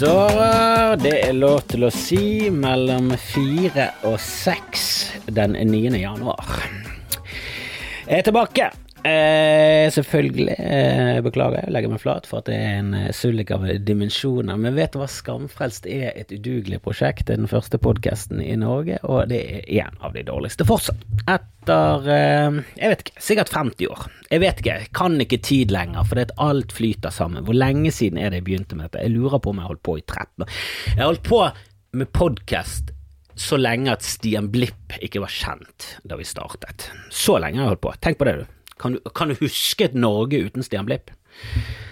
nyttår. Det er lov til å si mellom fire og seks den 9. januar. Jeg er tilbake. Eh, selvfølgelig. Eh, beklager, jeg legger meg flat for at det er en eh, sullik av dimensjoner. Men vet du hva Skamfrelst er et udugelig prosjekt? Det er den første podkasten i Norge, og det er en av de dårligste fortsatt. Etter eh, jeg vet ikke, sikkert 50 år. Jeg vet ikke, jeg kan ikke tid lenger, for det at alt flyter sammen. Hvor lenge siden er det jeg begynte med dette? Jeg lurer på om jeg holdt på i 13 år. Jeg holdt på med podkast så lenge at Stian Blipp ikke var kjent da vi startet. Så lenge har jeg holdt på. Tenk på det, du. Kan, du. kan du huske et Norge uten Stian Blipp?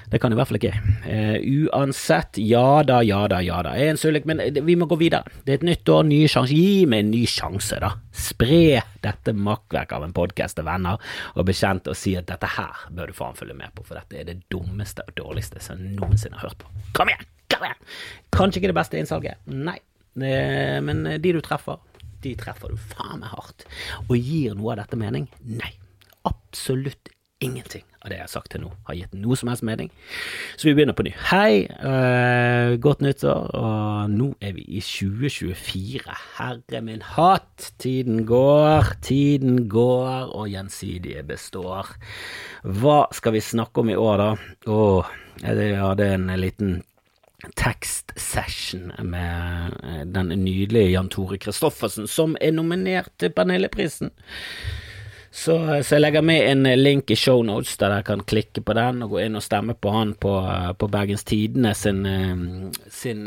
Det kan i hvert fall ikke. Uh, uansett, ja da, ja da, ja da. Jeg er en sullik, men vi må gå videre. Det er et nytt år, ny sjanse. Gi meg en ny sjanse, da. Spre dette makkverket av en podkast til venner og bekjente og si at dette her bør du faen følge med på, for dette er det dummeste og dårligste som jeg noensinne har hørt på. Kom igjen! Kom igjen! Kanskje ikke det beste innsalget, nei, uh, men de du treffer, de treffer du faen meg hardt. Og gir noe av dette mening? Nei absolutt ingenting av det jeg har sagt til nå, har gitt noe som helst mening. Så vi begynner på ny. Hei, uh, godt nyttår, og nå er vi i 2024. Herre min hatt, tiden går, tiden går, og gjensidige består. Hva skal vi snakke om i år, da? Å, jeg hadde en liten tekstsession med eh, den nydelige Jan Tore Christoffersen, som er nominert til Pernilleprisen. Så, så, jeg legger med en link i shownotes der dere kan klikke på den og gå inn og stemme på han på, på Bergens Tidende sin, sin,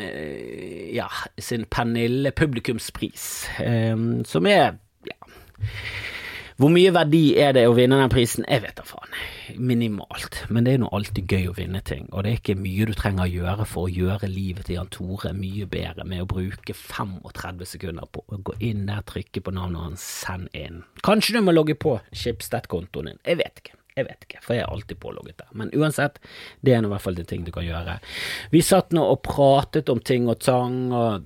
ja, sin Pernille publikumspris, som er ja, hvor mye verdi er det å vinne den prisen? Jeg vet da faen. Minimalt. Men det er nå alltid gøy å vinne ting, og det er ikke mye du trenger å gjøre for å gjøre livet til Jan Tore mye bedre med å bruke 35 sekunder på å gå inn der, trykke på navnet hans, send inn. Kanskje du må logge på Schibsted-kontoen din. Jeg vet ikke. Jeg vet ikke, for jeg er alltid pålogget der. Men uansett, det er i hvert fall en ting du kan gjøre. Vi satt nå og pratet om ting og tang, og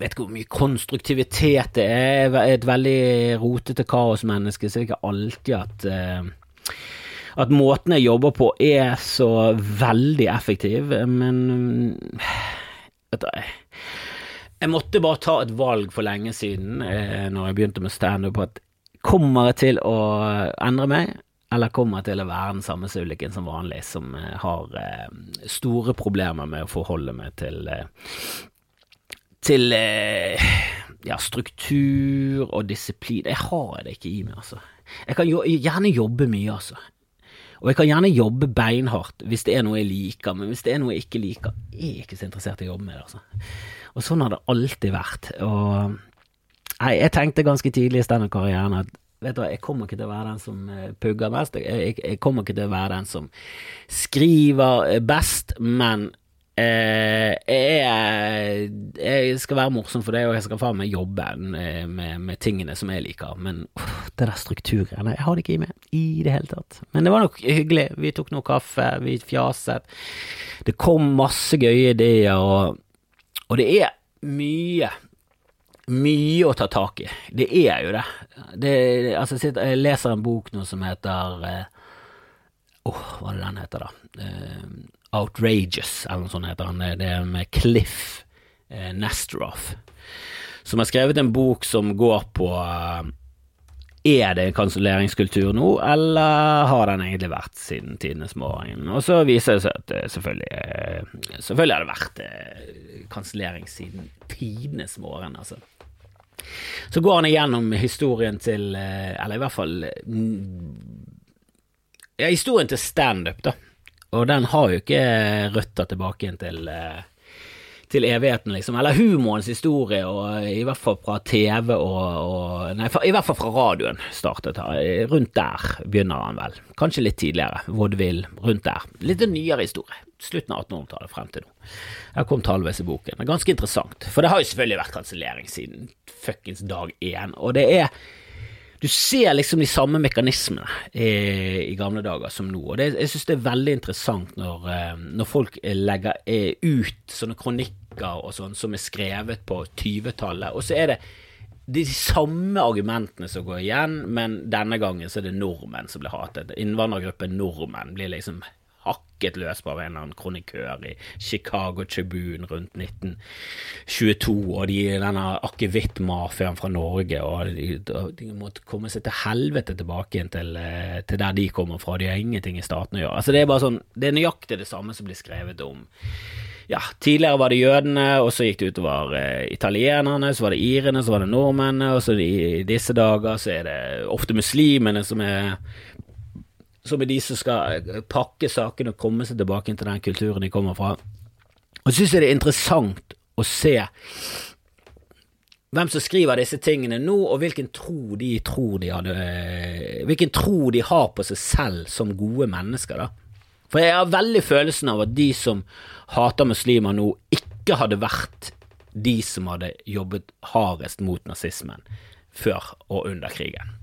vet ikke hvor mye konstruktivitet det er. Jeg er et veldig rotete kaosmenneske, så det er ikke alltid at uh, at måten jeg jobber på er så veldig effektiv, men vet du, Jeg måtte bare ta et valg for lenge siden, eh, når jeg begynte med standup, på at kommer jeg til å endre meg, eller kommer jeg til å være den samme Sulliken som vanlig, som eh, har eh, store problemer med å forholde meg til eh, til eh, ja, struktur og disiplin. Jeg har det ikke i meg, altså. Jeg kan jo, gjerne jobbe mye, altså. Og jeg kan gjerne jobbe beinhardt hvis det er noe jeg liker, men hvis det er noe jeg ikke liker, jeg er ikke så interessert i å jobbe med det, altså. Og sånn har det alltid vært. Og nei, jeg tenkte ganske tidlig i standup-karrieren at vet du hva, jeg kommer ikke til å være den som eh, pugger mest, jeg, jeg, jeg kommer ikke til å være den som skriver best, men Eh, jeg, jeg, skal være morsom for det, og jeg skal faen meg jobbe med, med, tingene som jeg liker. Men uh, det der strukturgreiene, jeg har det ikke i meg i det hele tatt. Men det var nok hyggelig. Vi tok noe kaffe, vi fjaset. Det kom masse gøye ideer, og, og det er mye mye å ta tak i. Det er jo det. det altså, jeg leser en bok nå som heter Åh, oh, hva er det den heter, da? Uh, Outrageous, eller noe sånt heter han. Det er med Cliff eh, Nesteroff, som har skrevet en bok som går på eh, er det en kanselleringskultur nå, eller har den egentlig vært siden tidenes morgen? Og så viser det seg at eh, selvfølgelig, eh, selvfølgelig har det vært kansellering siden tidenes morgen, altså. Så går han igjennom historien til Eller i hvert fall mm, ja, historien til standup, da. Og den har jo ikke røtter tilbake igjen til, eh, til evigheten, liksom. Eller humorens historie, og i hvert fall fra TV og, og Nei, i hvert fall fra radioen startet her. Rundt der begynner han vel. Kanskje litt tidligere. Vaudeville, rundt der. Litt nyere historie. Slutten av 1800-tallet frem til nå. Jeg kom halvveis i boken. Det er ganske interessant, for det har jo selvfølgelig vært kansellering siden fuckings dag én, og det er du ser liksom de samme mekanismene i, i gamle dager som nå. og det, Jeg synes det er veldig interessant når, eh, når folk legger ut sånne kronikker og sånn som er skrevet på 20-tallet, og så er det de samme argumentene som går igjen, men denne gangen så er det nordmenn som blir hatet. Innvandrergruppen nordmenn blir liksom hakket løs på av en eller annen kronikør i Chicago Tribune rundt 1922, og de, denne akevittmafiaen fra Norge, og de, de, måtte komme seg til helvete tilbake igjen til, eh, til, der de kommer fra, de har ingenting i staten å gjøre. Altså Det er bare sånn, det er nøyaktig det samme som blir skrevet om ja, tidligere var det jødene, og så gikk det utover eh, italienerne, så var det irene, så var det nordmennene, og så i disse dager så er det ofte muslimene som er som er de som skal pakke sakene og komme seg tilbake til den kulturen de kommer fra. Og syns jeg det er interessant å se hvem som skriver disse tingene nå, og hvilken tro de tror de hadde eh, Hvilken tro de har på seg selv som gode mennesker, da. For jeg har veldig følelsen av at de som hater muslimer nå, ikke hadde vært de som hadde jobbet hardest mot nazismen før og under krigen.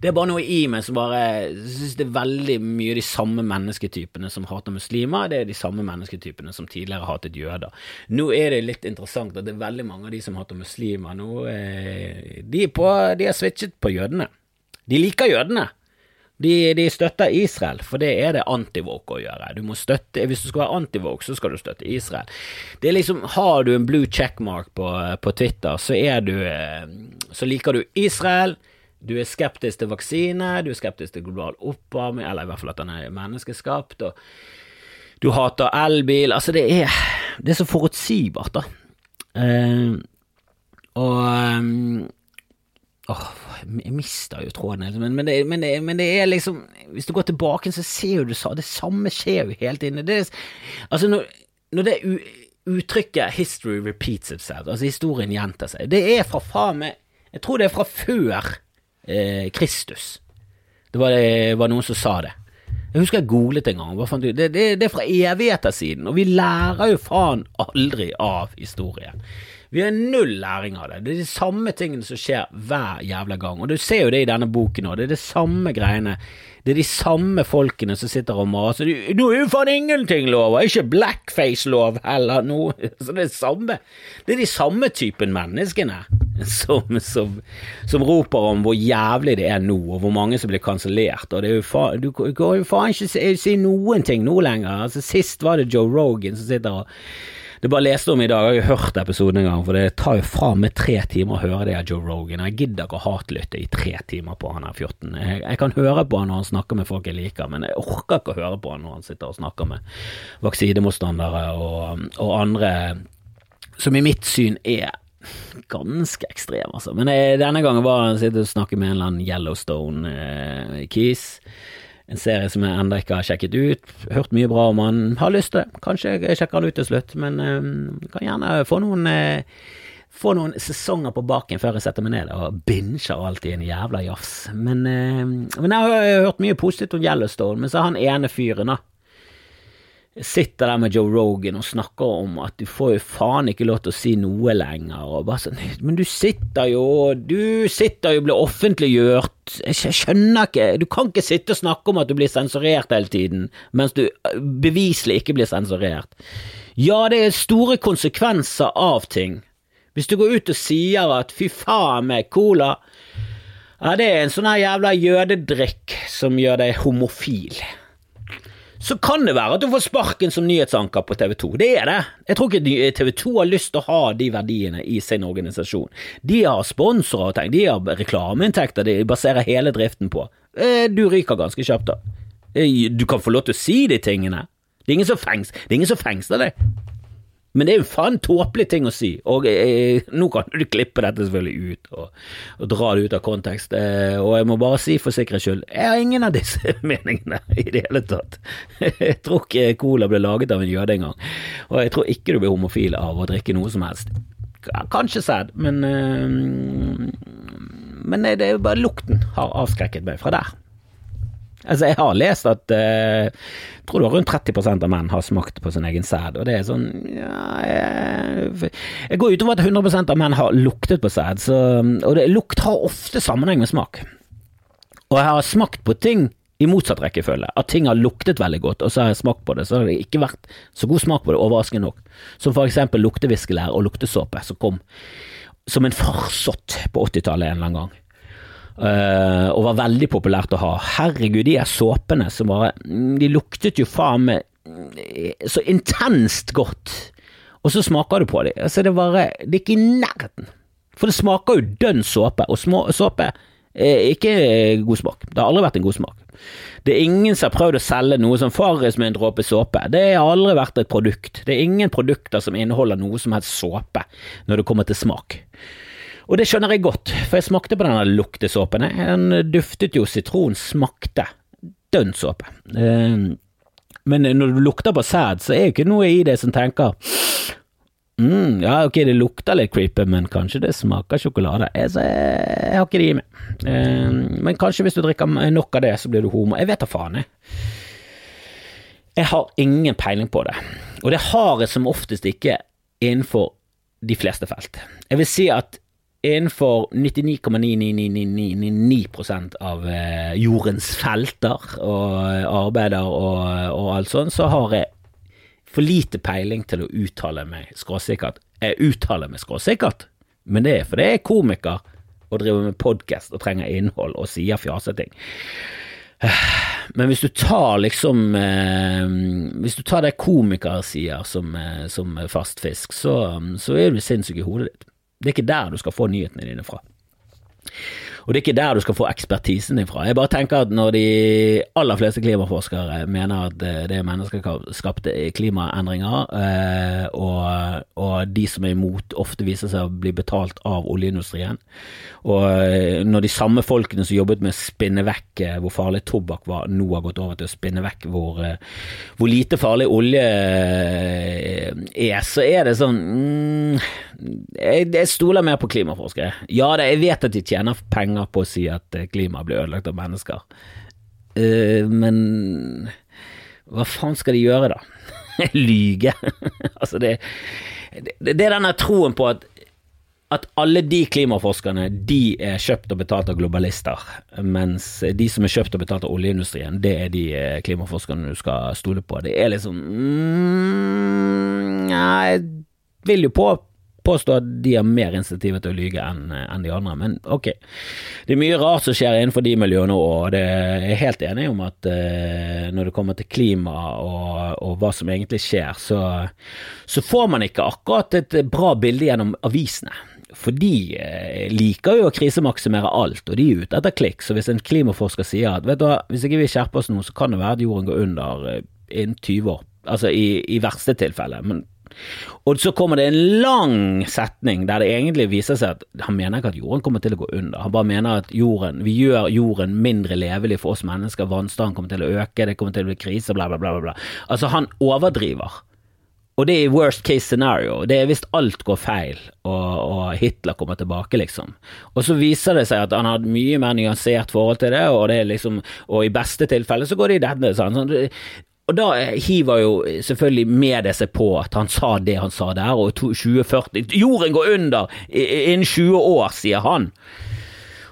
Det er bare noe i meg som bare synes det er veldig mye de samme mennesketypene som hater muslimer, det er de samme mennesketypene som tidligere hatet jøder. Nå er det litt interessant at det er veldig mange av de som hater muslimer nå, eh, de, er på, de har switchet på jødene. De liker jødene. De, de, støtter Israel, for det er det antivoke å gjøre. Du må støtte, Hvis du skal være antivoke, så skal du støtte Israel. Det er liksom, Har du en blue checkmark på, på Twitter, så, er du, eh, så liker du Israel. Du er skeptisk til vaksine, du er skeptisk til global oppvarming, eller i hvert fall at den er menneskeskapt. og Du hater elbil. Altså, det er, det er så forutsigbart, da. Uh, og um, Åh, jeg mister jo tråden, men, men, det, men, men, det, er liksom Hvis du går tilbake, så ser du det samme skjer jo helt inne. Det altså, når, når det uttrykket 'history repeats itself', altså historien gjentar seg, det er fra faen meg Jeg tror det er fra før eh, Kristus. Det var, det var, noen som sa det. Jeg husker jeg googlet en gang. Det, det, det er fra evigheter siden, og vi lærer jo faen aldri av historien. Vi har null læring av det. Det er de samme tingene som skjer hver jævla gang. Og du ser jo det i denne boken òg. Det er det samme greiene. Det er de samme folkene som sitter og maser. Nå er jo faen ingenting lov! Ikke blackface-lov heller! Nå. Så det er samme Det er de samme typen menneskene som, som, som, roper om hvor jævlig det er nå, og hvor mange som blir kansellert. Og det er jo faen, du kan jo faen ikke si, si noen ting nå lenger. Altså, sist var det Joe Rogan som sitter og det bare leste om i dag, jeg har hørt episoden en gang, for det tar jo fra meg tre timer å høre det av Joe Rogan. Jeg gidder ikke å hatlytte i tre timer på han her 14. Jeg, jeg, kan høre på han når han snakker med folk jeg liker, men jeg orker ikke å høre på han når han sitter og snakker med vaksinemotstandere og, og andre som i mitt syn er ganske ekstrem, altså. Men jeg, denne gangen var og snakker med en eller annen Yellowstone-kis. Eh, en serie som jeg ennå ikke har sjekket ut. Hørt mye bra om han. Har lyst til det. Kanskje jeg sjekker han ut til slutt, men um, kan gjerne få noen uh, få noen sesonger på baken før jeg setter meg ned og binger alltid en jævla jafs. Men, uh, men jeg har hørt mye positivt om Yellowstone, men så er han ene fyren, da sitter der med Joe Rogan og snakker om at du får jo faen ikke lov til å si noe lenger, og bare sånn Men du sitter jo Du sitter jo og blir offentliggjort. Jeg skjønner ikke Du kan ikke sitte og snakke om at du blir sensurert hele tiden, mens du beviselig ikke blir sensurert. Ja, det er store konsekvenser av ting. Hvis du går ut og sier at fy faen meg, cola ja, det er en sånn her jævla jødedrikk som gjør deg homofil så kan det være at du får sparken som nyhetsanker på TV 2. Det er det. Jeg tror ikke TV 2 har lyst til å ha de verdiene i sin organisasjon. De har sponsorer og ting, de har reklameinntekter de baserer hele driften på. Eh, du ryker ganske kjapt da. Eh, du kan få lov til å si de tingene. Det er ingen som, er fengsler deg. Men det er jo faen tåpelig ting å si, og eh, nå kan du klippe dette selvfølgelig ut og, og dra det ut av kontekst. Eh, og jeg må bare si for sikkerhets skyld, jeg har ingen av disse meningene i det hele tatt. Jeg tror ikke cola ble laget av en jøde engang, og jeg tror ikke du blir homofil av å drikke noe som helst. Kanskje sæd, men, eh, men det er bare lukten har avskrekket meg fra der. Altså, jeg har lest at eh, jeg tror det var rundt 30% av menn har smakt på sin egen sæd, og det er sånn ja, jeg, jeg går utover at 100% av menn har luktet på sæd, og det, lukt har ofte sammenheng med smak. Og jeg har smakt på ting i motsatt rekkefølge, at ting har luktet veldig godt, og så har jeg smakt på det, så har det ikke vært så god smak på det, overraskende nok, som for eksempel lukteviskelær og luktesåpe, som kom som en farsott på 80-tallet en eller annen gang. Uh, og var veldig populært å ha. Herregud, de her såpene som bare De luktet jo faen meg så intenst godt, og så smaker du på dem. Altså, det, det er ikke i nærheten. For det smaker jo dønn såpe, og små, såpe er ikke god smak. Det har aldri vært en god smak. Det er ingen som har prøvd å selge noe som Farris med en dråpe såpe. Det har aldri vært et produkt. Det er ingen produkter som inneholder noe som helst såpe når det kommer til smak. Og det skjønner jeg godt, for jeg smakte på denne luktesåpen. Den duftet jo sitron, smakte dønn såpe. Eh, men når du lukter på sæd, så er jo ikke noe i det som tenker mm, ja, ok, det lukter litt creepy, men kanskje det smaker sjokolade. Jeg, jeg har ikke det i meg. Eh, men kanskje hvis du drikker nok av det, så blir du homo. Jeg vet da faen, jeg. Jeg har ingen peiling på det, og det har jeg som oftest ikke innenfor de fleste felt. Jeg vil si at innenfor 99,99999% av eh, jordens felter og arbeider og, og alt sånt, så har jeg for lite peiling til å uttale meg skråsikkert. Jeg uttaler meg skråsikkert, men det er fordi jeg er komiker og driver med podkast og trenger innhold og sier fjaseting. Men hvis du tar liksom eh, Hvis du tar det komikere sier som, eh, som fast fisk, så, så er du sinnssyk i hodet ditt. Det er ikke der du skal få nyhetene dine fra. Og det er ikke der du skal få ekspertisen din fra. Jeg bare tenker at når de aller fleste klimaforskere mener at det er menneskeskapte klimaendringer, eh, og, og de som er imot ofte viser seg å bli betalt av oljeindustrien, og eh, når de samme folkene som jobbet med å spinne vekk eh, hvor farlig tobakk var, nå har gått over til å spinne vekk hvor, hvor lite farlig olje er, så er det sånn mm, jeg, jeg stoler mer på klimaforskere. Ja, det, jeg vet at de tjener penger på å si at eh, klimaet blir ødelagt av mennesker. Uh, men hva faen skal de gjøre, da? Lyge? altså, det, det, det er denne troen på at at alle de klimaforskerne de er kjøpt og betalt av globalister, mens de som er kjøpt og betalt av oljeindustrien, det er de eh, klimaforskerne du skal stole på. Det er liksom mm, Jeg vil jo på påstå at de har mer insentiver til å lyge enn en de andre, men ok. Det er mye rart som skjer innenfor de miljøene òg, og det er helt enig om at eh, når det kommer til klima og, og hva som egentlig skjer, så, så, får man ikke akkurat et bra bilde gjennom avisene. For de eh, liker jo å krisemaksimere alt, og de er ute etter klikk. Så hvis en klimaforsker sier at vet du hva, hvis ikke vi skjerper oss nå, så kan det være at jorden går under eh, innen 20 år. Altså i, i verste tilfelle. Men og så kommer det en lang setning der det egentlig viser seg at han mener ikke at jorden kommer til å gå under, han bare mener at jorden, vi gjør jorden mindre levelig for oss mennesker, vannstanden kommer til å øke, det kommer til å bli krise, bla, bla, bla. bla. Altså, han overdriver. Og det er worst case scenario. Det er hvis alt går feil og, og, Hitler kommer tilbake, liksom. Og så viser det seg at han har mye mer nyansert forhold til det, og, det liksom, og i beste tilfelle så går det i denne. Sånn. Og da hiver jo selvfølgelig mediet seg på at han sa det han sa der, og 2040 Jorden går under innen 20 år, sier han.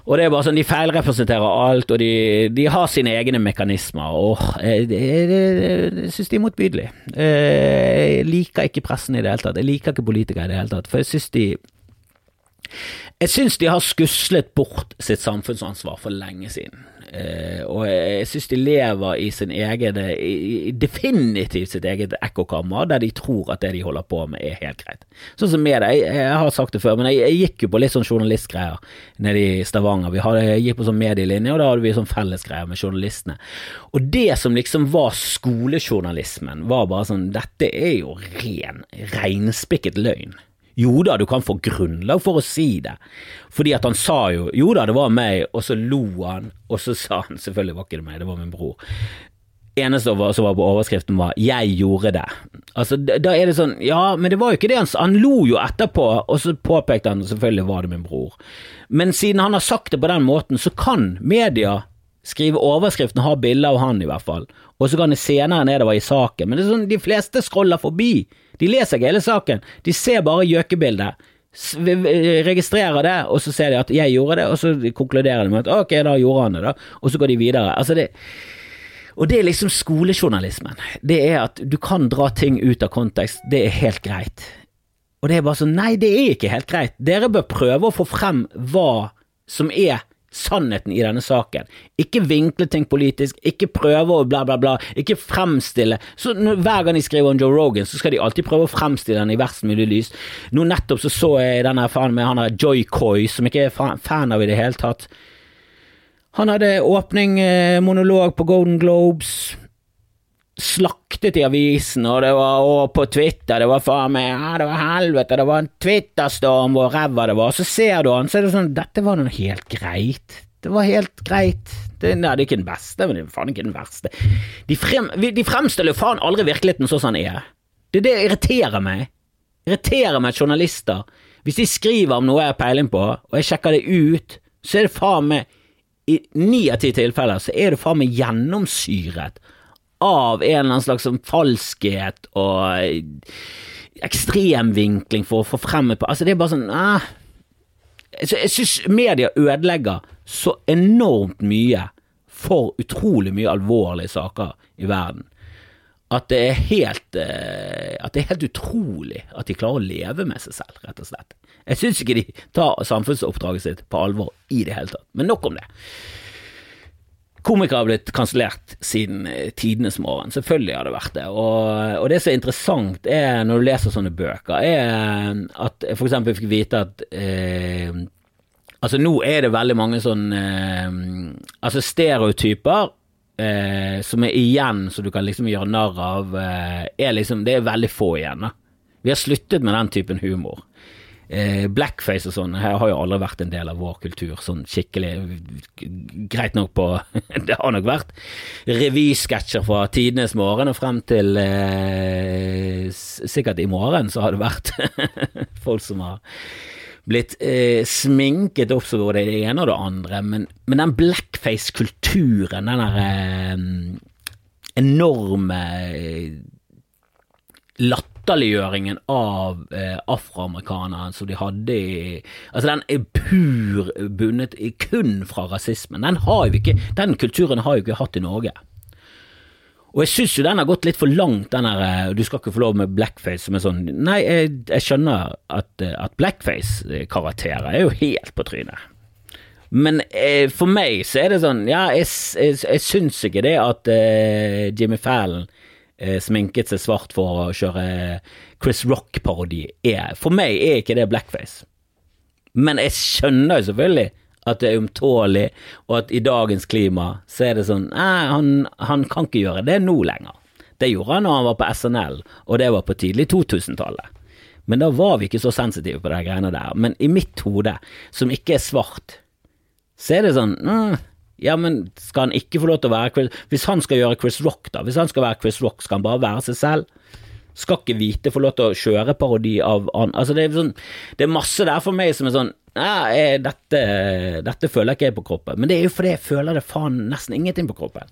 Og det er bare sånn, De feilrepresenterer alt, og de, de har sine egne mekanismer. og Jeg, synes jeg syns de er motbydelige. Jeg liker ikke pressen i det hele tatt. Jeg liker ikke politikere i det hele tatt. For jeg syns de jeg syns de har skuslet bort sitt samfunnsansvar for lenge siden. Eh, og jeg syns de lever i sin egen i, Definitivt sitt eget ekkokammer, der de tror at det de holder på med er helt greit. Sånn som med det, jeg, jeg har sagt det før, men jeg, jeg, gikk jo på litt sånn journalistgreier nede i Stavanger. Vi hadde, jeg gikk på sånn medielinje, og da hadde vi sånn fellesgreier med journalistene. Og det som liksom var skolejournalismen, var bare sånn Dette er jo ren, reinspikket løgn. Jo da, du kan få grunnlag for å si det. Fordi at han sa jo jo da, det var meg, og så lo han, og så sa han selvfølgelig var ikke det meg, det var min bror. Eneste som var på overskriften var 'jeg gjorde det'. Altså, Da er det sånn Ja, men det var jo ikke det han sa. Han lo jo etterpå, og så påpekte han selvfølgelig var det min bror. Men siden han har sagt det på den måten, så kan media skrive overskriften ha bilde av han, i hvert fall. Og så kan det senere nedover i saken. Men det er sånn, de fleste scroller forbi. De leser ikke hele saken. De ser bare gjøkebildet. Registrerer det, og så ser de at jeg gjorde det, og så konkluderer de med at ok, da gjorde han det, da. Og så går de videre. Altså det og det er liksom skolejournalismen. Det er at du kan dra ting ut av kontekst, det er helt greit. Og det er bare sånn, nei, det er ikke helt greit. Dere bør prøve å få frem hva som er sannheten i denne saken. Ikke vinkle ting politisk, ikke prøve å bla, bla, bla, ikke fremstille Så Hver gang de skriver om Joe Rogan, så skal de alltid prøve å fremstille den i verst mulig lys. Nå nettopp så så jeg denne faen med han der Joy Coy, som ikke er fan av i det hele tatt. Han hadde åpning eh, monolog på Golden Globes slaktet i avisen, og det var og på Twitter, det var faen meg ja, det var helvete, det var en Twitterstorm hvor ræva det var, så ser du han, så er det sånn, dette var noe helt greit. Det var helt greit. Det, nei, det er ikke den beste, men det er faen ikke den verste. De, frem, de fremstiller jo faen aldri virkeligheten sånn som den er. Det er det irriterer meg. Irriterer meg journalister. Hvis de skriver om noe jeg har peiling på, og jeg sjekker det ut, så er det faen meg I ni av ti tilfeller så er det faen meg gjennomsyret av en eller annen slags sånn falskhet og eh, ekstremvinkling for å få frem et Altså, det er bare sånn eh. Jeg syns media ødelegger så enormt mye for utrolig mye alvorlige saker i verden at det er helt eh, At det er helt utrolig at de klarer å leve med seg selv, rett og slett. Jeg syns ikke de tar samfunnsoppdraget sitt på alvor i det hele tatt. Men nok om det. Komikere har blitt kansellert siden eh, tidenes morgen. Selvfølgelig har det vært det. Og, og, det som er interessant er når du leser sånne bøker, er at jeg eksempel fikk vite at eh, Altså nå er det veldig mange sånn eh, Altså stereotyper eh, som er igjen, som du kan liksom gjøre narr av, eh, er liksom Det er veldig få igjen. da. Vi har sluttet med den typen humor eh, blackface og sånn her har jo aldri vært en del av vår kultur, sånn skikkelig Greit nok på Det har nok vært revysketsjer fra tidenes morgen og frem til eh, Sikkert i morgen så har det vært folk som har blitt eh, sminket opp så det ene og det andre, men, men den blackface-kulturen, den der eh, enorme eh, latter latterliggjøringen av eh, afroamerikanere som de hadde i Altså, den er pur bundet kun fra rasismen. Den har jo ikke Den kulturen har jo ikke hatt i Norge. Og jeg syns jo den har gått litt for langt, den der eh, Du skal ikke få lov med blackface som er sånn Nei, jeg, jeg skjønner at, eh, at blackface-karakterer er jo helt på trynet. Men eh, for meg så er det sånn Ja, jeg, jeg, jeg syns ikke det at eh, Jimmy Fallon sminket seg svart for å kjøre Chris Rock-parodi, For meg er ikke det blackface. Men jeg skjønner jo selvfølgelig at det er ømtålig, og at i dagens klima så er det sånn Nei, han, han kan ikke gjøre det nå lenger. Det gjorde han når han var på SNL, og det var på tidlig 2000-tallet. Men da var vi ikke så sensitive på de greiene der. Men i mitt hode, som ikke er svart, så er det sånn mm, ja, men skal han ikke få lov til å være Chris Hvis han skal gjøre Chris Rock, da, hvis han skal være Chris Rock, skal han bare være seg selv? Skal ikke Hvite få lov til å kjøre parodi av han Altså, det er, sånn, det er masse der for meg som er sånn ja, dette, dette føler jeg ikke på kroppen. Men det er jo fordi jeg føler det faen nesten ingenting på kroppen.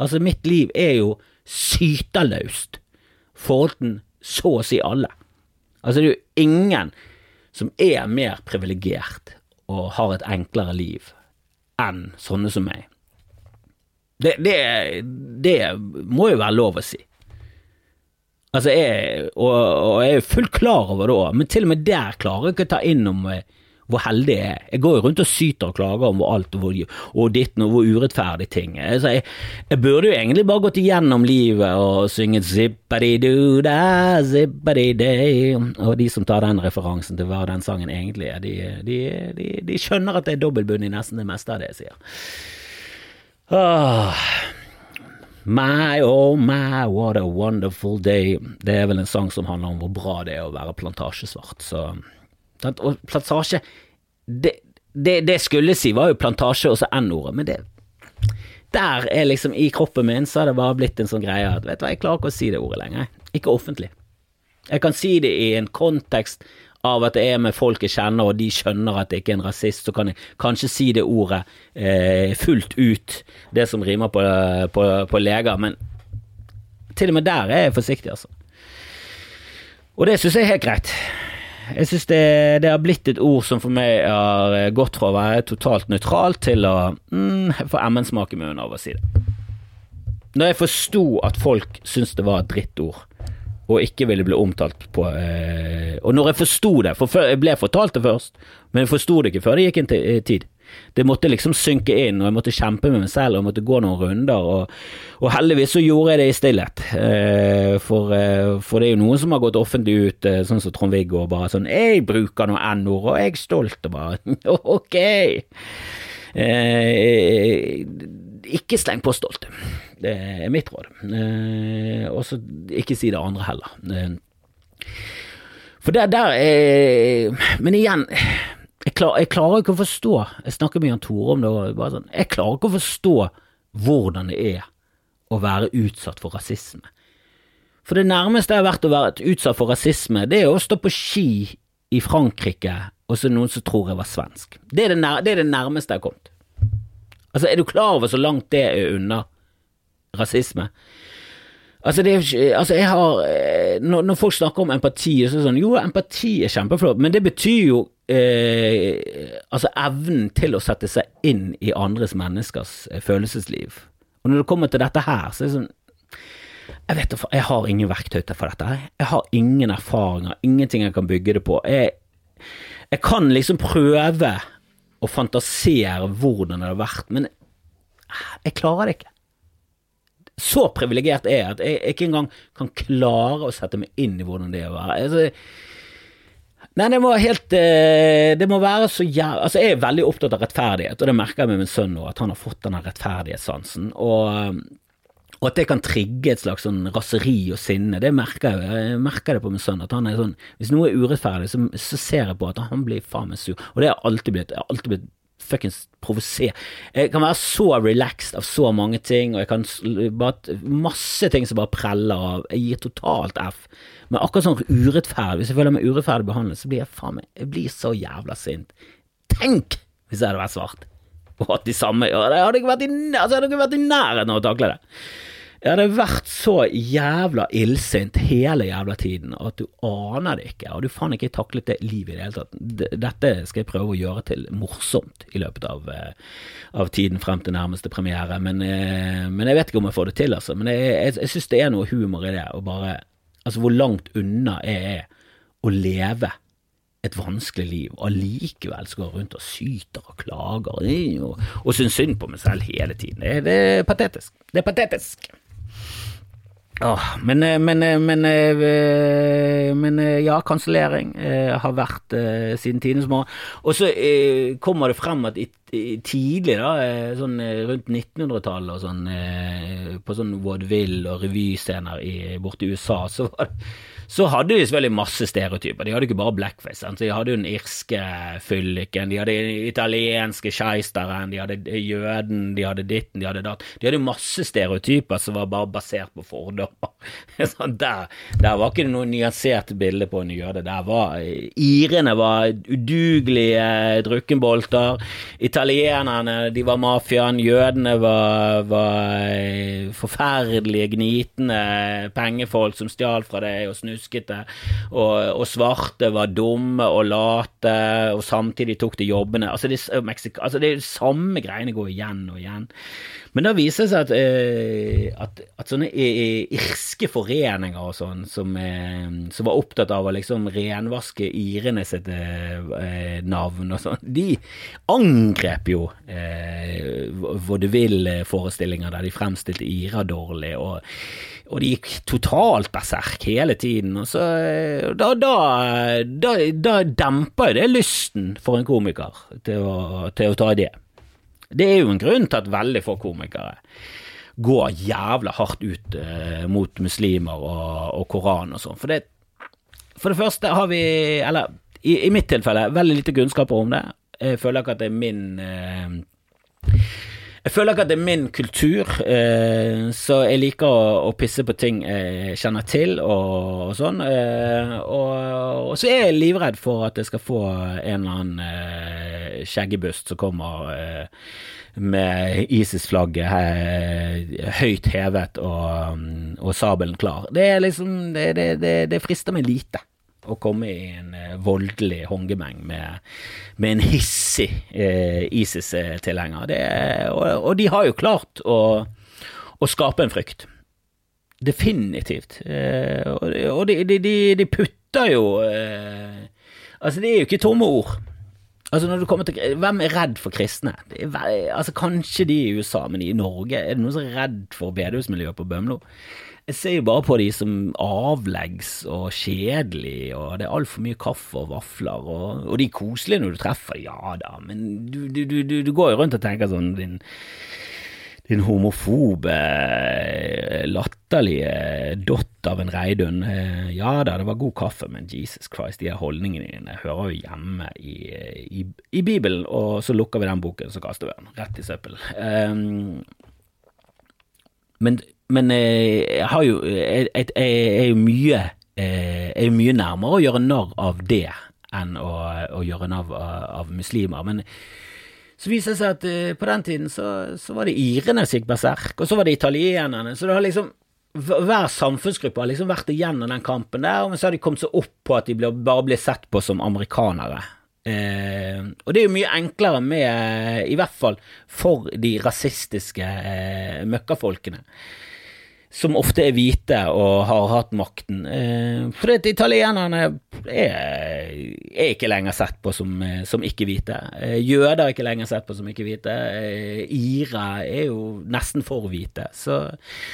Altså, mitt liv er jo sytelaust til så å si alle. Altså, det er jo ingen som er mer privilegert og har et enklere liv enn sånne som meg. Det, det, det må jo være lov å si. Altså, jeg, og, og jeg er fullt klar over det òg, men til og med der klarer jeg ikke å ta inn om hvor heldig jeg er. Jeg går jo rundt og syter og klager om hvor alt og, og ditten og hvor urettferdig ting er. Jeg, jeg, burde jo egentlig bare gått igjennom livet og synget zippadi-doo-da, zippadi-day, og de som tar den referansen til hva den sangen egentlig er, de, de, de, de skjønner at det er dobbeltbunn i nesten det meste av det jeg sier. Åh. My oh my, what a wonderful day. Det er vel en sang som handler om hvor bra det er å være plantasjesvart, så og plantasje det, det, det skulle si, var jo plantasje og så N-ordet, men det Der er liksom i kroppen min, så har det bare blitt en sånn greie at vet du hva, jeg klarer ikke å si det ordet lenger. Ikke offentlig. Jeg kan si det i en kontekst av at det er med folk jeg kjenner, og de skjønner at det ikke er en rasist, så kan jeg kanskje si det ordet eh, fullt ut, det som rimer på, på, på, leger, men til og med der er jeg forsiktig, altså. Og det syns jeg er helt greit. Jeg syns det, det, har blitt et ord som for meg har gått fra å være totalt nøytralt til å mm, få MN-smak i munnen av å si det. Når jeg forsto at folk syntes det var et drittord, og ikke ville bli omtalt på eh, Og når jeg forsto det, for jeg ble fortalt det først, men jeg forsto det ikke før det gikk en tid. Det måtte liksom synke inn, og jeg måtte kjempe med meg selv, og jeg måtte gå noen runder, og, og heldigvis så gjorde jeg det i stillhet. Eh, for, eh, for, det er jo noen som har gått offentlig ut, eh, sånn som Trond-Viggo, og bare sånn 'Jeg bruker noe n-ord, og jeg er stolt', og bare ok. Eh, ikke sleng på stolt. Det er mitt råd. Eh, og så ikke si det andre heller. Eh, for det der er Men igjen, jeg, klar, jeg, klarer ikke å forstå Jeg snakker med Jan Tore om det, og sånn, jeg klarer ikke å forstå hvordan det er å være utsatt for rasisme. For det nærmeste jeg har vært å være utsatt for rasisme, det er å stå på ski i Frankrike, og så noen som tror jeg var svensk. Det er det, nær, det er det nærmeste jeg har kommet. Altså, er du klar over så langt det er unna rasisme? Altså, det er Altså, jeg har eh, når, når, folk snakker om empati, så er det sånn Jo, empati er kjempeflott, men det betyr jo eh, altså evnen til å sette seg inn i andres menneskers eh, følelsesliv. Og når det kommer til dette her, så er det sånn Jeg vet jeg har ingen verktøy til for dette. Jeg har ingen erfaringer, ingenting jeg kan bygge det på. Jeg, jeg kan liksom prøve å fantasere hvordan det har vært, men jeg klarer det ikke. Så privilegert er jeg at jeg ikke engang kan klare å sette meg inn i hvordan det er å være. Altså, nei, det må helt eh, Det må være så jævlig Altså, jeg er veldig opptatt av rettferdighet, og det merker jeg med min sønn nå, at han har fått denne rettferdighetssansen. Og og at det kan trigge et slags sånn raseri og sinne, det merker jeg. Jeg merker det på min sønn. at han er sånn, Hvis noe er urettferdig, så, så ser jeg på at han blir faen meg sur. Og det har alltid blitt. Jeg har alltid blitt fuckings provosert. Jeg kan være så relaxed av så mange ting, og jeg kan bare Masse ting som bare preller av. Jeg gir totalt F. Men akkurat sånn urettferdig, hvis jeg føler meg urettferdig behandlet, så blir jeg faen meg Jeg blir så jævla sint. Tenk hvis jeg hadde vært svart! Og hatt de samme ja, Jeg hadde ikke vært i, altså, jeg hadde ikke vært i nærheten av å takle det. Jeg hadde vært så jævla illsint hele jævla tiden at du aner det ikke, og du faen ikke taklet det livet i det hele tatt. Dette skal jeg prøve å gjøre til morsomt i løpet av, eh, av tiden frem til nærmeste premiere, men, eh, men, jeg vet ikke om jeg får det til, altså. Men jeg, jeg, jeg syns det er noe humor i det, og bare Altså hvor langt unna jeg er å leve et vanskelig liv, og allikevel skal gå rundt og syter og klager og, og synes synd på meg selv hele tiden. Det, det er patetisk. Det er patetisk. Åh, men, eh, men, eh, men, eh, men, ja, kansellering har vært siden tidenes morgen. Og så kommer det frem at tidlig, da, sånn rundt 1900-tallet og sånn, på sånn vaudeville og revyscener borte i USA, så var det så hadde de selvfølgelig masse stereotyper. De hadde ikke bare blackface. Sant? De hadde jo den irske fylliken, de hadde den italienske skeisteren, de hadde jøden, de hadde ditten, de hadde datt. De hadde masse stereotyper som var bare basert på fordommer. Der, der, var ikke noe nyansert bilde på en jøde. Der var Irene var udugelige drukkenbolter. Italienerne de var mafiaen. Jødene var, var forferdelige, gnitende pengefolk som stjal fra deg og snus snuskete, og, og, svarte var dumme og late, og samtidig tok de jobbene. Altså det, altså det er de samme greiene går igjen og igjen. Men da viser det seg at, eh, at, at sånne irske foreninger og sånn, som, eh, som, var opptatt av å liksom renvaske irene sitt eh, navn og sånn, de angrep jo eh, vaudeville-forestillinger der de fremstilte Ira dårlig. og og de gikk totalt berserk hele tiden. Og så da, da, da, da demper det lysten for en komiker til å, til å ta det. Det er jo en grunn til at veldig få komikere går jævla hardt ut eh, mot muslimer og, og Koran og sånn. For, for, det første har vi, eller i, i, mitt tilfelle, veldig lite kunnskaper om det. Jeg føler ikke at det er min eh, jeg føler ikke at det er min kultur, eh, så jeg liker å, pisse på ting jeg kjenner til og, sånn. Eh, og, så er jeg livredd for at jeg skal få en eller annen eh, skjeggebust som kommer med ISIS-flagget høyt hevet og, og, sabelen klar. Det liksom det, det, det frister meg lite å komme i en eh, voldelig håndgemeng med, med en hissig eh, ISIS-tilhenger. Og, og, de har jo klart å, å skape en frykt. Definitivt. Eh, og de, de, de, de, putter jo eh, Altså, det er jo ikke tomme ord. Altså når du kommer til, Hvem er redd for kristne? Er, altså Kanskje de i USA, men i Norge er det noen som er redd for bedehusmiljøet på Bømlo? Jeg ser jo bare på de som avleggs og kjedelig, og det er altfor mye kaffe og vafler, og, og de koselige når du treffer, ja da, men du, du, du, du går jo rundt og tenker sånn din, din homofobe, latterlige dott av en Reidun. Eh, ja da, det var god kaffe, men Jesus Christ, de her holdningene dine hører jo hjemme i, i, i, Bibelen, og så lukker vi den boken, så kaster vi den rett i søppel. Um, men men eh, jeg har jo Jeg, jeg, jeg er jo mye eh, er jo mye nærmere å gjøre narr av det enn å, å gjøre narr av, muslimer. Men så viser det seg at uh, på den tiden så, så var det irene som gikk berserk, og så var det italienerne. Så det har liksom hver samfunnsgruppe har liksom vært igjennom den kampen der, men så har de kommet seg opp på at de bare blir sett på som amerikanere. Eh, og det er jo mye enklere med, i hvert fall for de rasistiske eh, møkkafolkene som ofte er hvite og har hatt makten. Eh, det, at italienerne er, er, ikke lenger sett på som, eh, som ikke-hvite. Eh, jøder er ikke lenger sett på som ikke-hvite. Eh, ire er jo nesten for hvite. Så,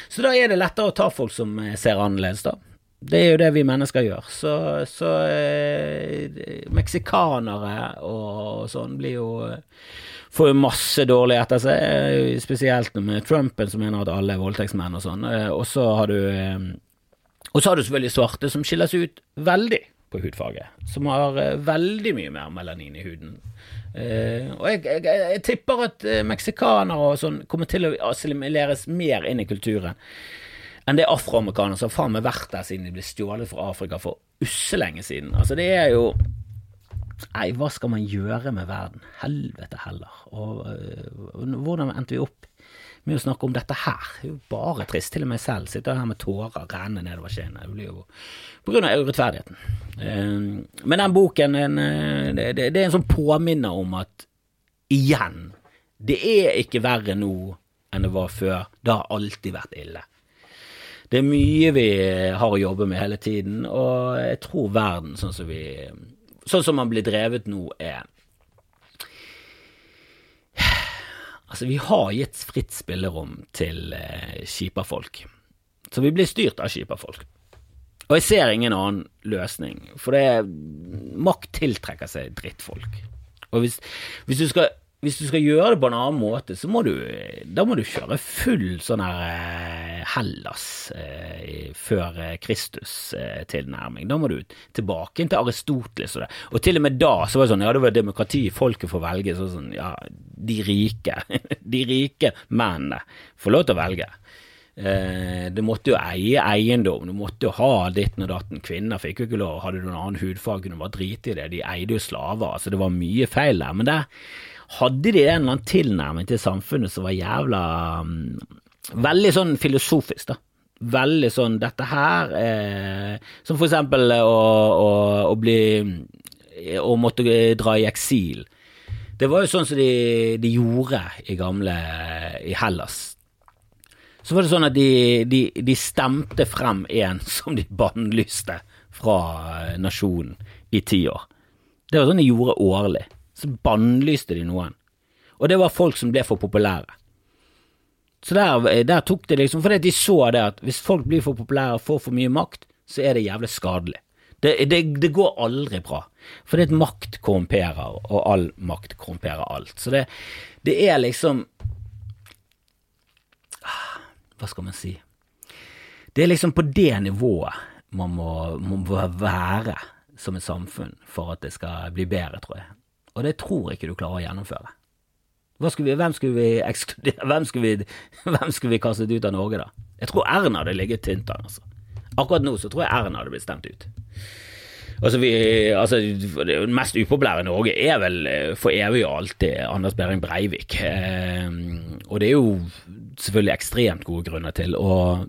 så, da er det lettere å ta folk som ser annerledes, da. Det er jo det vi mennesker gjør. Så, så eh, meksikanere og sånn blir jo får jo masse dårlig etter seg, spesielt med Trumpen som mener at alle er voldtektsmenn og sånn. Eh, og så har du eh, Og så har du selvfølgelig svarte som skiller seg ut veldig på hudfarge, som har eh, veldig mye mer melanin i huden. og jeg, jeg, jeg tipper at meksikanere og sånn kommer til å assimileres mer inn i kulturen enn det afroamerikanere som har faen meg vært der siden de ble stjålet fra Afrika for usselenge siden. Altså, det er jo Nei, hva skal man gjøre med verden? Helvete heller. Og, og øh, hvordan endte vi opp med å snakke om dette her? Det er jo bare trist. Til og med selv sitter her med tårer rennende nedover kinnet. Det blir jo på grunn av urettferdigheten. Uh, men den boken, øh, det er en sånn påminner om at igjen, det er ikke verre nå enn det var før. Det har alltid vært ille. Det er mye vi har å jobbe med hele tiden, og jeg tror verden sånn som vi sånn som man blir drevet nå, er Altså, vi har gitt fritt spillerom til eh, skipafolk. Så vi blir styrt av skipafolk. Og jeg ser ingen annen løsning, for det er, makt tiltrekker seg drittfolk. Og hvis, hvis du skal hvis du skal gjøre det på en annen måte, så må du, da må du kjøre full sånn her eh, Hellas eh, før eh, Kristus-tilnærming. Eh, da må du tilbake til Aristoteles og det. Og til og med da så var det sånn, ja det var demokrati, folket får velge. Så sånn, ja, de rike, de rike mennene får lov til å velge. Eh, du måtte jo eie eiendom, du måtte jo ha ditten og datten. Kvinner fikk jo ikke lov, hadde du en annen hudfag kunne du bare drite i det. De eide jo slaver, altså det var mye feil der. Men der hadde de en eller annen tilnærming til samfunnet som var jævla um, Veldig sånn filosofisk, da. Veldig sånn dette her eh, Som for eksempel å, å, å bli Å måtte dra i eksil. Det var jo sånn som de, de gjorde i gamle i Hellas. Så var det sånn at de, de, de stemte frem en som de bannlyste fra nasjonen i ti år. Det var sånn de gjorde årlig så bannlyste de noen. Og det var folk som ble for populære. Så der, der tok det liksom Fordi de så det at hvis folk blir for populære og får for mye makt, så er det jævlig skadelig. Det, det, det går aldri bra. Fordi at makt korrumperer, og all makt korrumperer alt. Så det, det er liksom Hva skal man si? Det er liksom på det nivået man må, må være som et samfunn for at det skal bli bedre, tror jeg og det tror jeg ikke du klarer å gjennomføre. Skulle vi, hvem, skulle vi ekskludere, hvem skulle vi, hvem skulle vi kastet ut av Norge, da? Jeg tror Erna hadde ligget tynt an, altså. Akkurat nå så tror jeg Erna hadde blitt stemt ut. Altså, vi, altså, det mest upopulære i Norge er vel eh, for evig og alltid Anders Behring Breivik. Eh, og det er jo selvfølgelig ekstremt gode grunner til. Og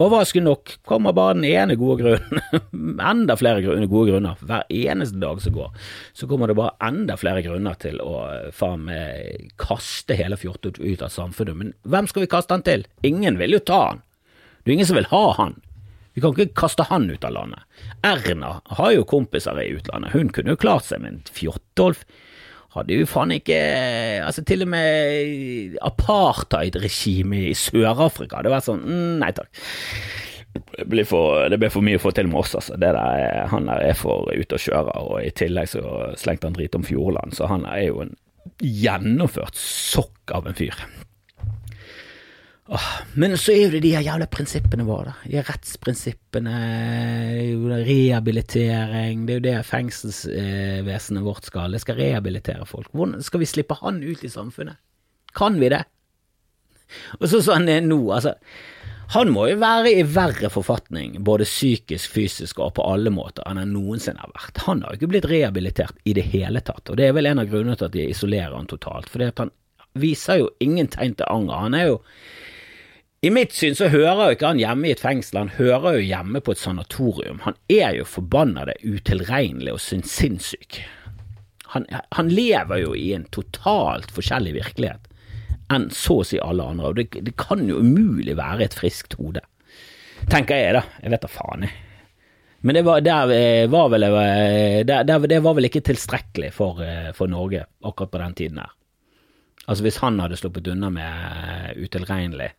Overraskende nok kommer bare den ene gode grunnen, enda flere gode grunner. Hver eneste dag som går, så kommer det bare enda flere grunner til å faen meg kaste hele fjortet ut av samfunnet. Men hvem skal vi kaste han til? Ingen vil jo ta han. Det er ingen som vil ha han. Vi kan ikke kaste han ut av landet. Erna har jo kompiser i utlandet. Hun kunne jo klart seg med en Fjortolf. Hadde jo faen ikke Altså, til og med apartheid-regimet i Sør-Afrika hadde vært sånn mm, Nei takk. Det blir, for, det blir for mye å få til med oss, altså. Der, han der er for ute og kjøre, og i tillegg så slengte han drit om Fjordland, så han er jo en gjennomført sokk av en fyr. Men så er jo det de her jævla prinsippene våre, da. De rettsprinsippene, rehabilitering, det er jo det fengselsvesenet vårt skal. Det skal rehabilitere folk. Hvordan skal vi slippe han ut i samfunnet? Kan vi det? Og så sånn nå, altså. Han må jo være i verre forfatning, både psykisk, fysisk og på alle måter, enn han noensinne har vært. Han har jo ikke blitt rehabilitert i det hele tatt, og det er vel en av grunnene til at de isolerer han totalt, For han viser jo ingen tegn til anger. Han er jo i mitt syn så hører jo ikke han hjemme i et fengsel, han hører jo hjemme på et sanatorium. Han er jo forbannede utilregnelig og sinnssyk. Han, han, lever jo i en totalt forskjellig virkelighet enn så å si alle andre, og det, det kan jo umulig være et friskt hode. Tenker jeg, da. Jeg vet da faen, jeg. Men det var, der eh, var vel, eh, der, der, det var vel ikke tilstrekkelig for, eh, for Norge akkurat på den tiden her. Altså Hvis han hadde sluppet unna med utilregnelig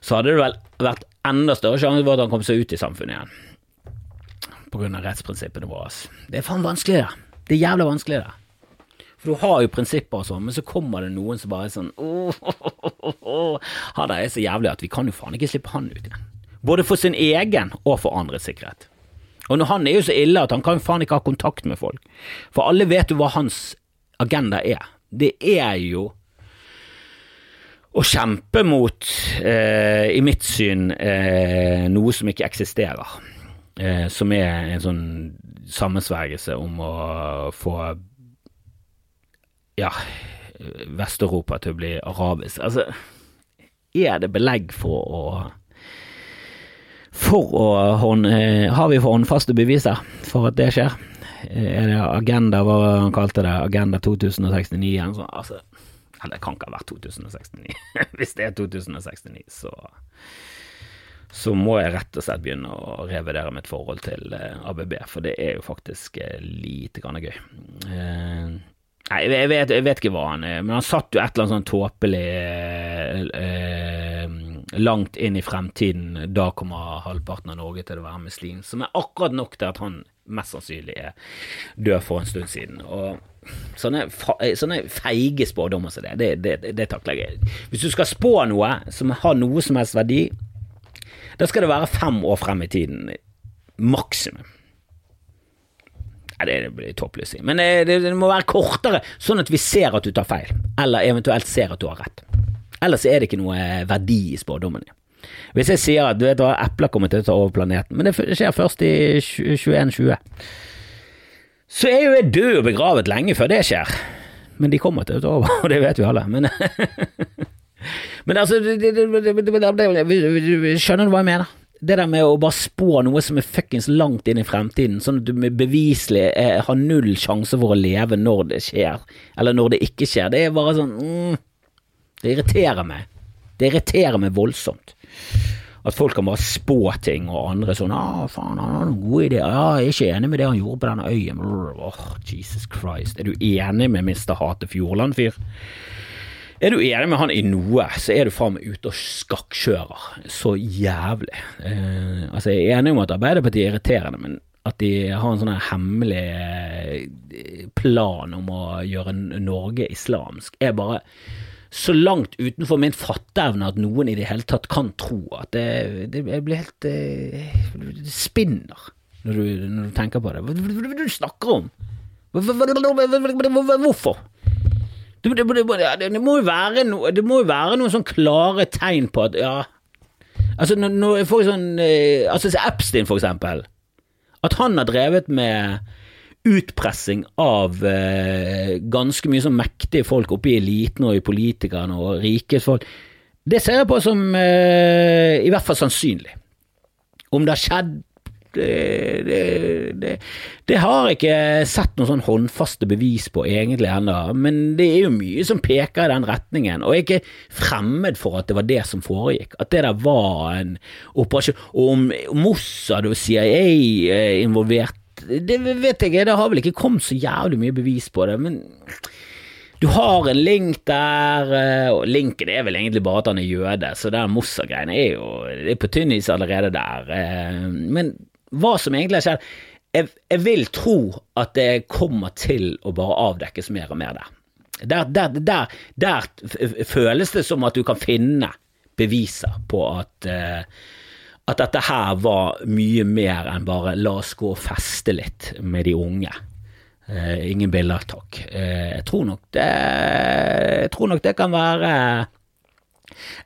så hadde det vel vært enda større sjanse for at han kom seg ut i samfunnet igjen. På grunn av rettsprinsippene våre. Det er faen vanskelig, det. Det er jævla vanskelig, det. For du har jo prinsipper og sånn, men så kommer det noen som bare er sånn åh, åh, åh, åh. Han er så jævlig at vi kan jo faen ikke slippe han ut igjen. Både for sin egen og for andres sikkerhet. Og han er jo så ille at han kan faen ikke ha kontakt med folk. For alle vet jo hva hans agenda er. Det er jo å kjempe mot, eh, i mitt syn, eh, noe som ikke eksisterer. Eh, som er en sånn sammensvergelse om å få ja, Vest-Europa til å bli arabisk. Altså, er det belegg for å For å hånd, eh, Har vi for håndfaste beviser for at det skjer? Er det Agenda, hva han kalte det? Agenda 2069? Altså, eller det kan ikke ha vært 2069. Hvis det er 2069, så så må jeg rett og slett begynne å revidere mitt forhold til eh, ABB, for det er jo faktisk eh, lite grann gøy. Eh, nei, jeg vet, jeg vet, ikke hva han er, men han satt jo et eller annet sånn tåpelig langt inn i fremtiden. Da kommer halvparten av Norge til å være muslim, som er akkurat nok til at han mest sannsynlig er død for en stund siden. Og sånne, sånne feige spådommer som det, det, det, det takler jeg. Hvis du skal spå noe som har noe som helst verdi, da skal det være fem år frem i tiden. Maksimum. Nei, det blir tåpelig å si. Men det, det, må være kortere, sånn at vi ser at du tar feil. Eller eventuelt ser at du har rett. Ellers er det ikke noe verdi i spådommen din. Hvis jeg sier at du vet hva, epler kommer til å ta over planeten, men det skjer først i 2120, så er jo jeg død og begravet lenge før det skjer. Men de kommer til å ta over, og det vet vi alle. Men, men altså Skjønner du hva jeg mener? Det der med å bare spå noe som er fuckings langt inn i fremtiden, sånn at du beviselig har null sjanse for å leve når det skjer, eller når det ikke skjer, det er bare sånn mm, Det irriterer meg. Det irriterer meg voldsomt. At folk kan bare spå ting, og andre sånn ah, faen, han har noen gode ideer. Ja, jeg er ikke enig med det han gjorde på denne øyen. Oh, Jesus Christ. Er du enig med Mr. Hate Fjordland-fyr? Er du enig med han i noe, så er du faen meg ute og skakkjører. Så jævlig. Eh, altså, jeg er enig om at Arbeiderpartiet er irriterende, men at de har en sånn hemmelig eh, plan om å gjøre Norge islamsk, er bare så langt utenfor min fatteevne at noen i det hele tatt kan tro at det, det blir helt Det spinner når du, når du, tenker på det. Hva er det du snakker om? Hvorfor? Det, det, det, må jo være noe Det må jo være noen sånn klare tegn på at ja Altså, når, når jeg sånn Altså, Epstein, for eksempel. At han har drevet med utpressing av eh, ganske mye sånn mektige folk oppe i eliten og i politikerne og rike folk, det ser jeg på som eh, i hvert fall sannsynlig. Om det har skjedd det, det, det, det, har jeg ikke sett noen sånn håndfaste bevis på egentlig ennå, men det er jo mye som peker i den retningen, og jeg er ikke fremmed for at det var det som foregikk, at det der var en operasjon. Og om Mossad og CIA er involvert det vet jeg, det har vel ikke kommet så jævlig mye bevis på det, men du har en link der, eh, og linken er vel egentlig bare at han er jøde, så det Mossa-greiene er jo det er på tynn is allerede der. Eh, men hva som egentlig har skjedd jeg, jeg, vil tro at det kommer til å bare avdekkes mer og mer der. Der, der, der, der føles det som at du kan finne beviser på at, uh, at dette her var mye mer enn bare la oss gå og feste litt med de unge. Uh, ingen bilder, takk. Uh, jeg, tror nok det, jeg tror nok det kan være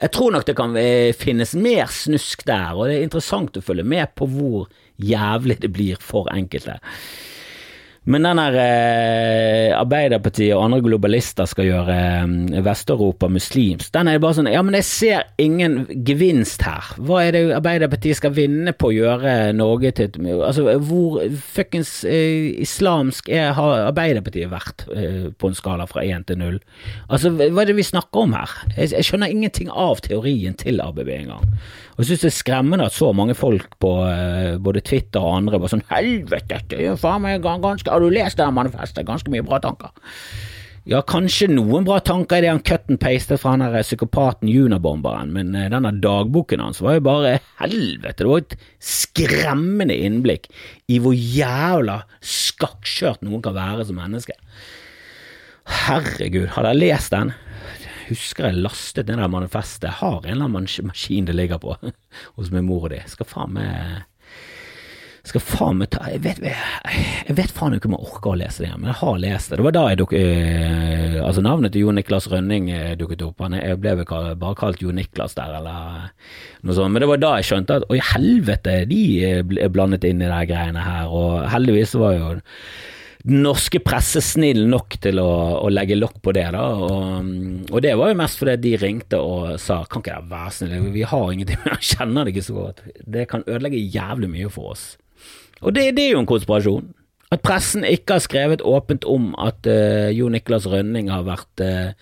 Jeg tror nok det kan finnes mer snusk der, og det er interessant å følge med på hvor jævlig det blir for enkelte. Men den der eh, Arbeiderpartiet og andre globalister skal gjøre eh, Vest-Europa muslimsk, den er bare sånn Ja, men jeg ser ingen gevinst her. Hva er det Arbeiderpartiet skal vinne på å gjøre Norge til Altså, hvor fuckings eh, islamsk er, har Arbeiderpartiet vært eh, på en skala fra én til null? Altså, hva er det vi snakker om her? Jeg, jeg skjønner ingenting av teorien til ABB engang. Og jeg synes det er skremmende at så mange folk på uh, både Twitter og andre bare sånn Helvete, dette er jo faen meg ganske Har du lest det manifestet? Ganske mye bra tanker. Ja, kanskje noen bra tanker i det han cut and pastet fra han der psykopaten Junabomberen, men uh, denne dagboken hans var jo bare helvete. Det var et skremmende innblikk i hvor jævla skakkskjørt noen kan være som menneske. Herregud, hadde jeg lest den? husker jeg lastet ned det manifestet. Jeg har en eller annen maskin det ligger på hos min mor og de. Skal faen meg skal faen meg ta Jeg vet, jeg vet faen ikke om jeg orker å lese det igjen, men jeg har lest det. Det var da jeg duk, eh, Altså, navnet til Jo Niklas Rønning eh, dukket opp. Han jeg ble vel bare kalt Jo Niklas der, eller noe sånt. Men det var da jeg skjønte at i helvete, de er blandet inn i de greiene her. Og heldigvis var jo den norske presse snill nok til å, å legge lokk på det. da, og, og, det var jo mest fordi de ringte og sa kan ikke dere være snill, vi har ingenting, vi kjenner det ikke så godt. Det kan ødelegge jævlig mye for oss. Og det, det er jo en konspirasjon. At pressen ikke har skrevet åpent om at uh, Jo Niklas Rønning har vært uh,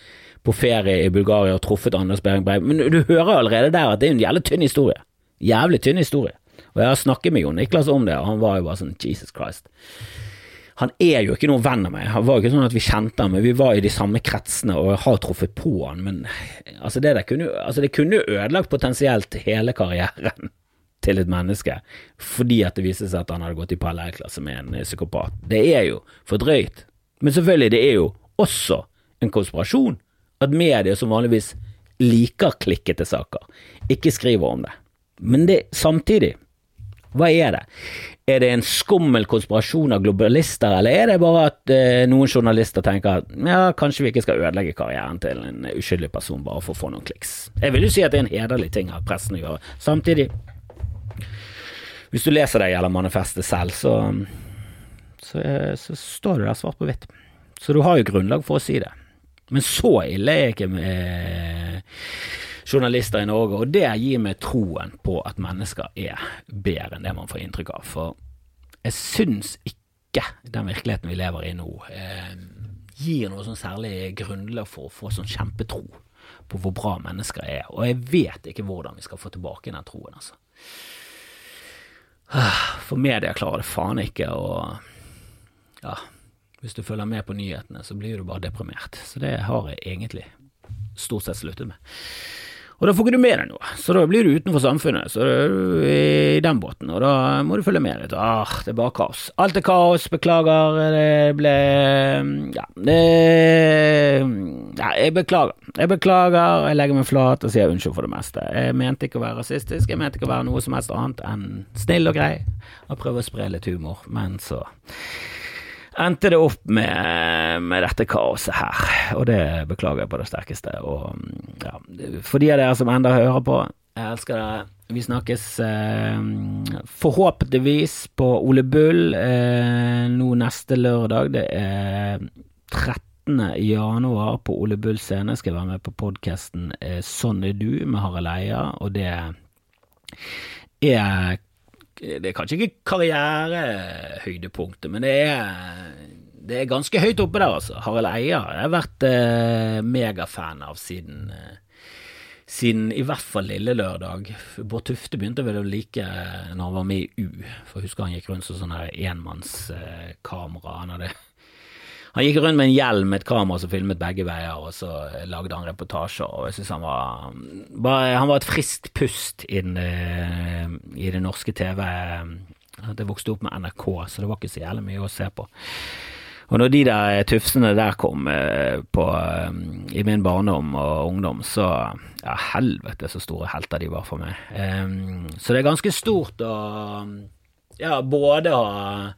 på ferie i Bulgaria og truffet Anders Behring Breivik. Men du hører allerede der at det er en jævlig tynn historie. Jævlig tynn historie. Og jeg har snakket med Jo Niklas om det, og han var jo bare sånn Jesus Christ. Han er jo ikke noen venn av meg. Han var jo ikke sånn at vi kjente ham, men vi var i de samme kretsene og har truffet på han. Men altså det, kunne, altså det kunne ødelagt potensielt hele karrieren til et menneske fordi at det viste seg at han hadde gått i parallellklasse med en psykopat. Det er jo for drøyt. Men selvfølgelig, det er jo også en konspirasjon at medier som vanligvis liker klikkete saker, ikke skriver om det. Men det samtidig hva er det? Er det en skummel konspirasjon av globalister, eller er det bare at eh, noen journalister tenker at ja, kanskje vi ikke skal ødelegge karrieren til en uskyldig person bare for å få noen kliks? Jeg vil jo si at det er en hederlig ting av pressen å gjøre. Samtidig, hvis du leser det gjelder manifestet selv, så, så, eh, så står det der svart på hvitt. Så du har jo grunnlag for å si det. Men så ille er ikke med journalister i Norge, og det gir meg troen på at mennesker er bedre enn det man får inntrykk av. For jeg syns ikke den virkeligheten vi lever i nå, eh, gir noe sånn særlig grunnlag for å få sånn kjempetro på hvor bra mennesker er. Og jeg vet ikke hvordan vi skal få tilbake den troen, altså. For media klarer det faen ikke, og ja, hvis du følger med på nyhetene, så blir du bare deprimert. Så det har jeg egentlig stort sett sluttet med. Og da får ikke du med deg noe, så da blir du utenfor samfunnet, så er du i den båten, og da må du følge med litt. Ah, det er bare kaos. Alt er kaos, beklager, det ble Ja, det Ja, jeg beklager. Jeg beklager, jeg legger meg flat og sier unnskyld for det meste. Jeg mente ikke å være rasistisk, jeg mente ikke å være noe som helst annet enn snill og grei, og prøve å spre litt humor, men så endte det opp med, med, dette kaoset her, og det beklager jeg på det sterkeste. Og ja, for de av dere som enda hører på, jeg elsker dere. Vi snakkes eh, forhåpentligvis på Ole Bull eh, nå neste lørdag. Det er 13. januar på Ole Bull scene. Skal jeg være med på podkasten eh, Sånn er du med Harald Eia, og det er det er kanskje ikke karrierehøydepunktet, men det er, det er ganske høyt oppe der, altså. Harald Eia har jeg vært eh, megafan av siden, eh, siden i hvert fall lille lørdag. Bård Tufte begynte vel å like når han var med i U, for jeg husker han gikk rundt som sånn enmannskamera. Han hadde han gikk rundt med en hjelm med et kamera som filmet begge veier, og så lagde han reportasjer. og jeg synes Han var bare, Han var et friskt pust i, den, i det norske TV. Det vokste opp med NRK, så det var ikke så jævlig mye å se på. Og når de der tufsene der kom eh, på, eh, i min barndom og ungdom, så ja, helvete så store helter de var for meg. Så det er ganske stort å ja, både ha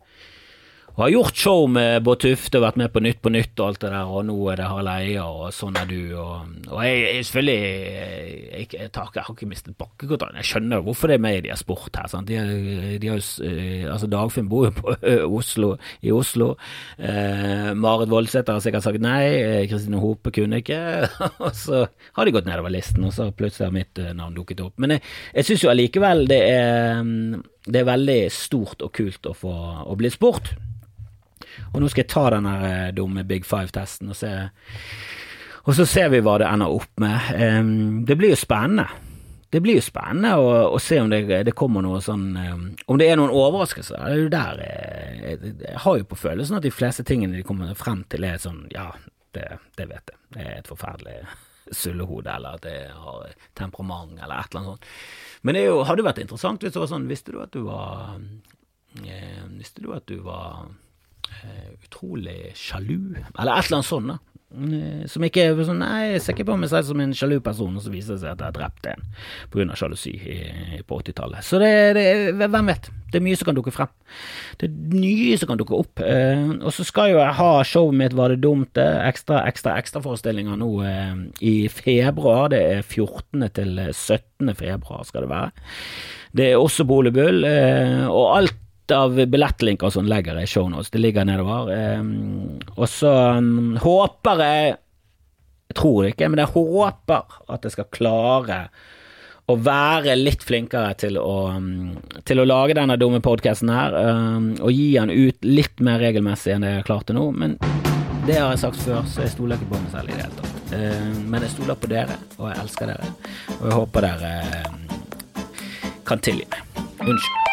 og har gjort show med Bård Tufte og vært med på Nytt på Nytt og alt det der, og nå er det Harald og sånn er du, og, og jeg, jeg selvfølgelig jeg, jeg, jeg, har ikke mistet bakkekontrollen. Jeg skjønner hvorfor det er mediesport her. Sant? De, de har eh, altså Dagfinn bor jo på Oslo, i Oslo. Eh, Marit Voldsæter har sikkert sagt nei, eh, Kristine Hope kunne ikke. og så har de gått nedover listen, og så plutselig har mitt eh, navn dukket opp. Men jeg, jeg syns jo allikevel det er, det er veldig stort og kult å få å bli spurt. Og nå skal jeg ta den eh, dumme Big Five-testen og se Og så ser vi hva det ender opp med. Det blir jo spennende. Det blir jo spennende å, å se om det, det, kommer noe sånn Om det er noen overraskelser. Det er jo der jeg, jeg, jeg, har jo på følelsen at de fleste tingene de kommer frem til, er sånn Ja, det, det vet jeg. Det er et forferdelig sullehode, eller at det har temperament, eller et eller annet sånt. Men det jo, hadde jo vært interessant hvis det var sånn Visste du at du var eh, Visste du at du var Eh, utrolig sjalu, eller et eller annet sånt. da. Eh, som ikke er sånn Nei, jeg ser ikke på meg selv som en sjalu person, og så viser det seg at jeg har drept en pga. sjalusi på 80-tallet. Så det, det, hvem vet? Det er mye som kan dukke frem. Det er nye som kan dukke opp. Eh, og så skal jo jeg ha showet mitt Var det dumt? Ekstra, ekstra, ekstraforestillinger nå eh, i februar. Det er 14. til 17. februar skal det være. Det er også Bolebull, eh, og alt av billettlinker som legger i shownotes. Det ligger nedover. Um, og så um, håper jeg Jeg tror ikke, men jeg håper at jeg skal klare å være litt flinkere til å, um, til å lage denne dumme podkasten her, um, og gi den ut litt mer regelmessig enn det jeg har klart til nå. Men det har jeg sagt før, så jeg stoler ikke på meg selv i det hele tatt. Uh, men jeg stoler på dere, og jeg elsker dere, og jeg håper dere kan tilgi meg. Unnskyld.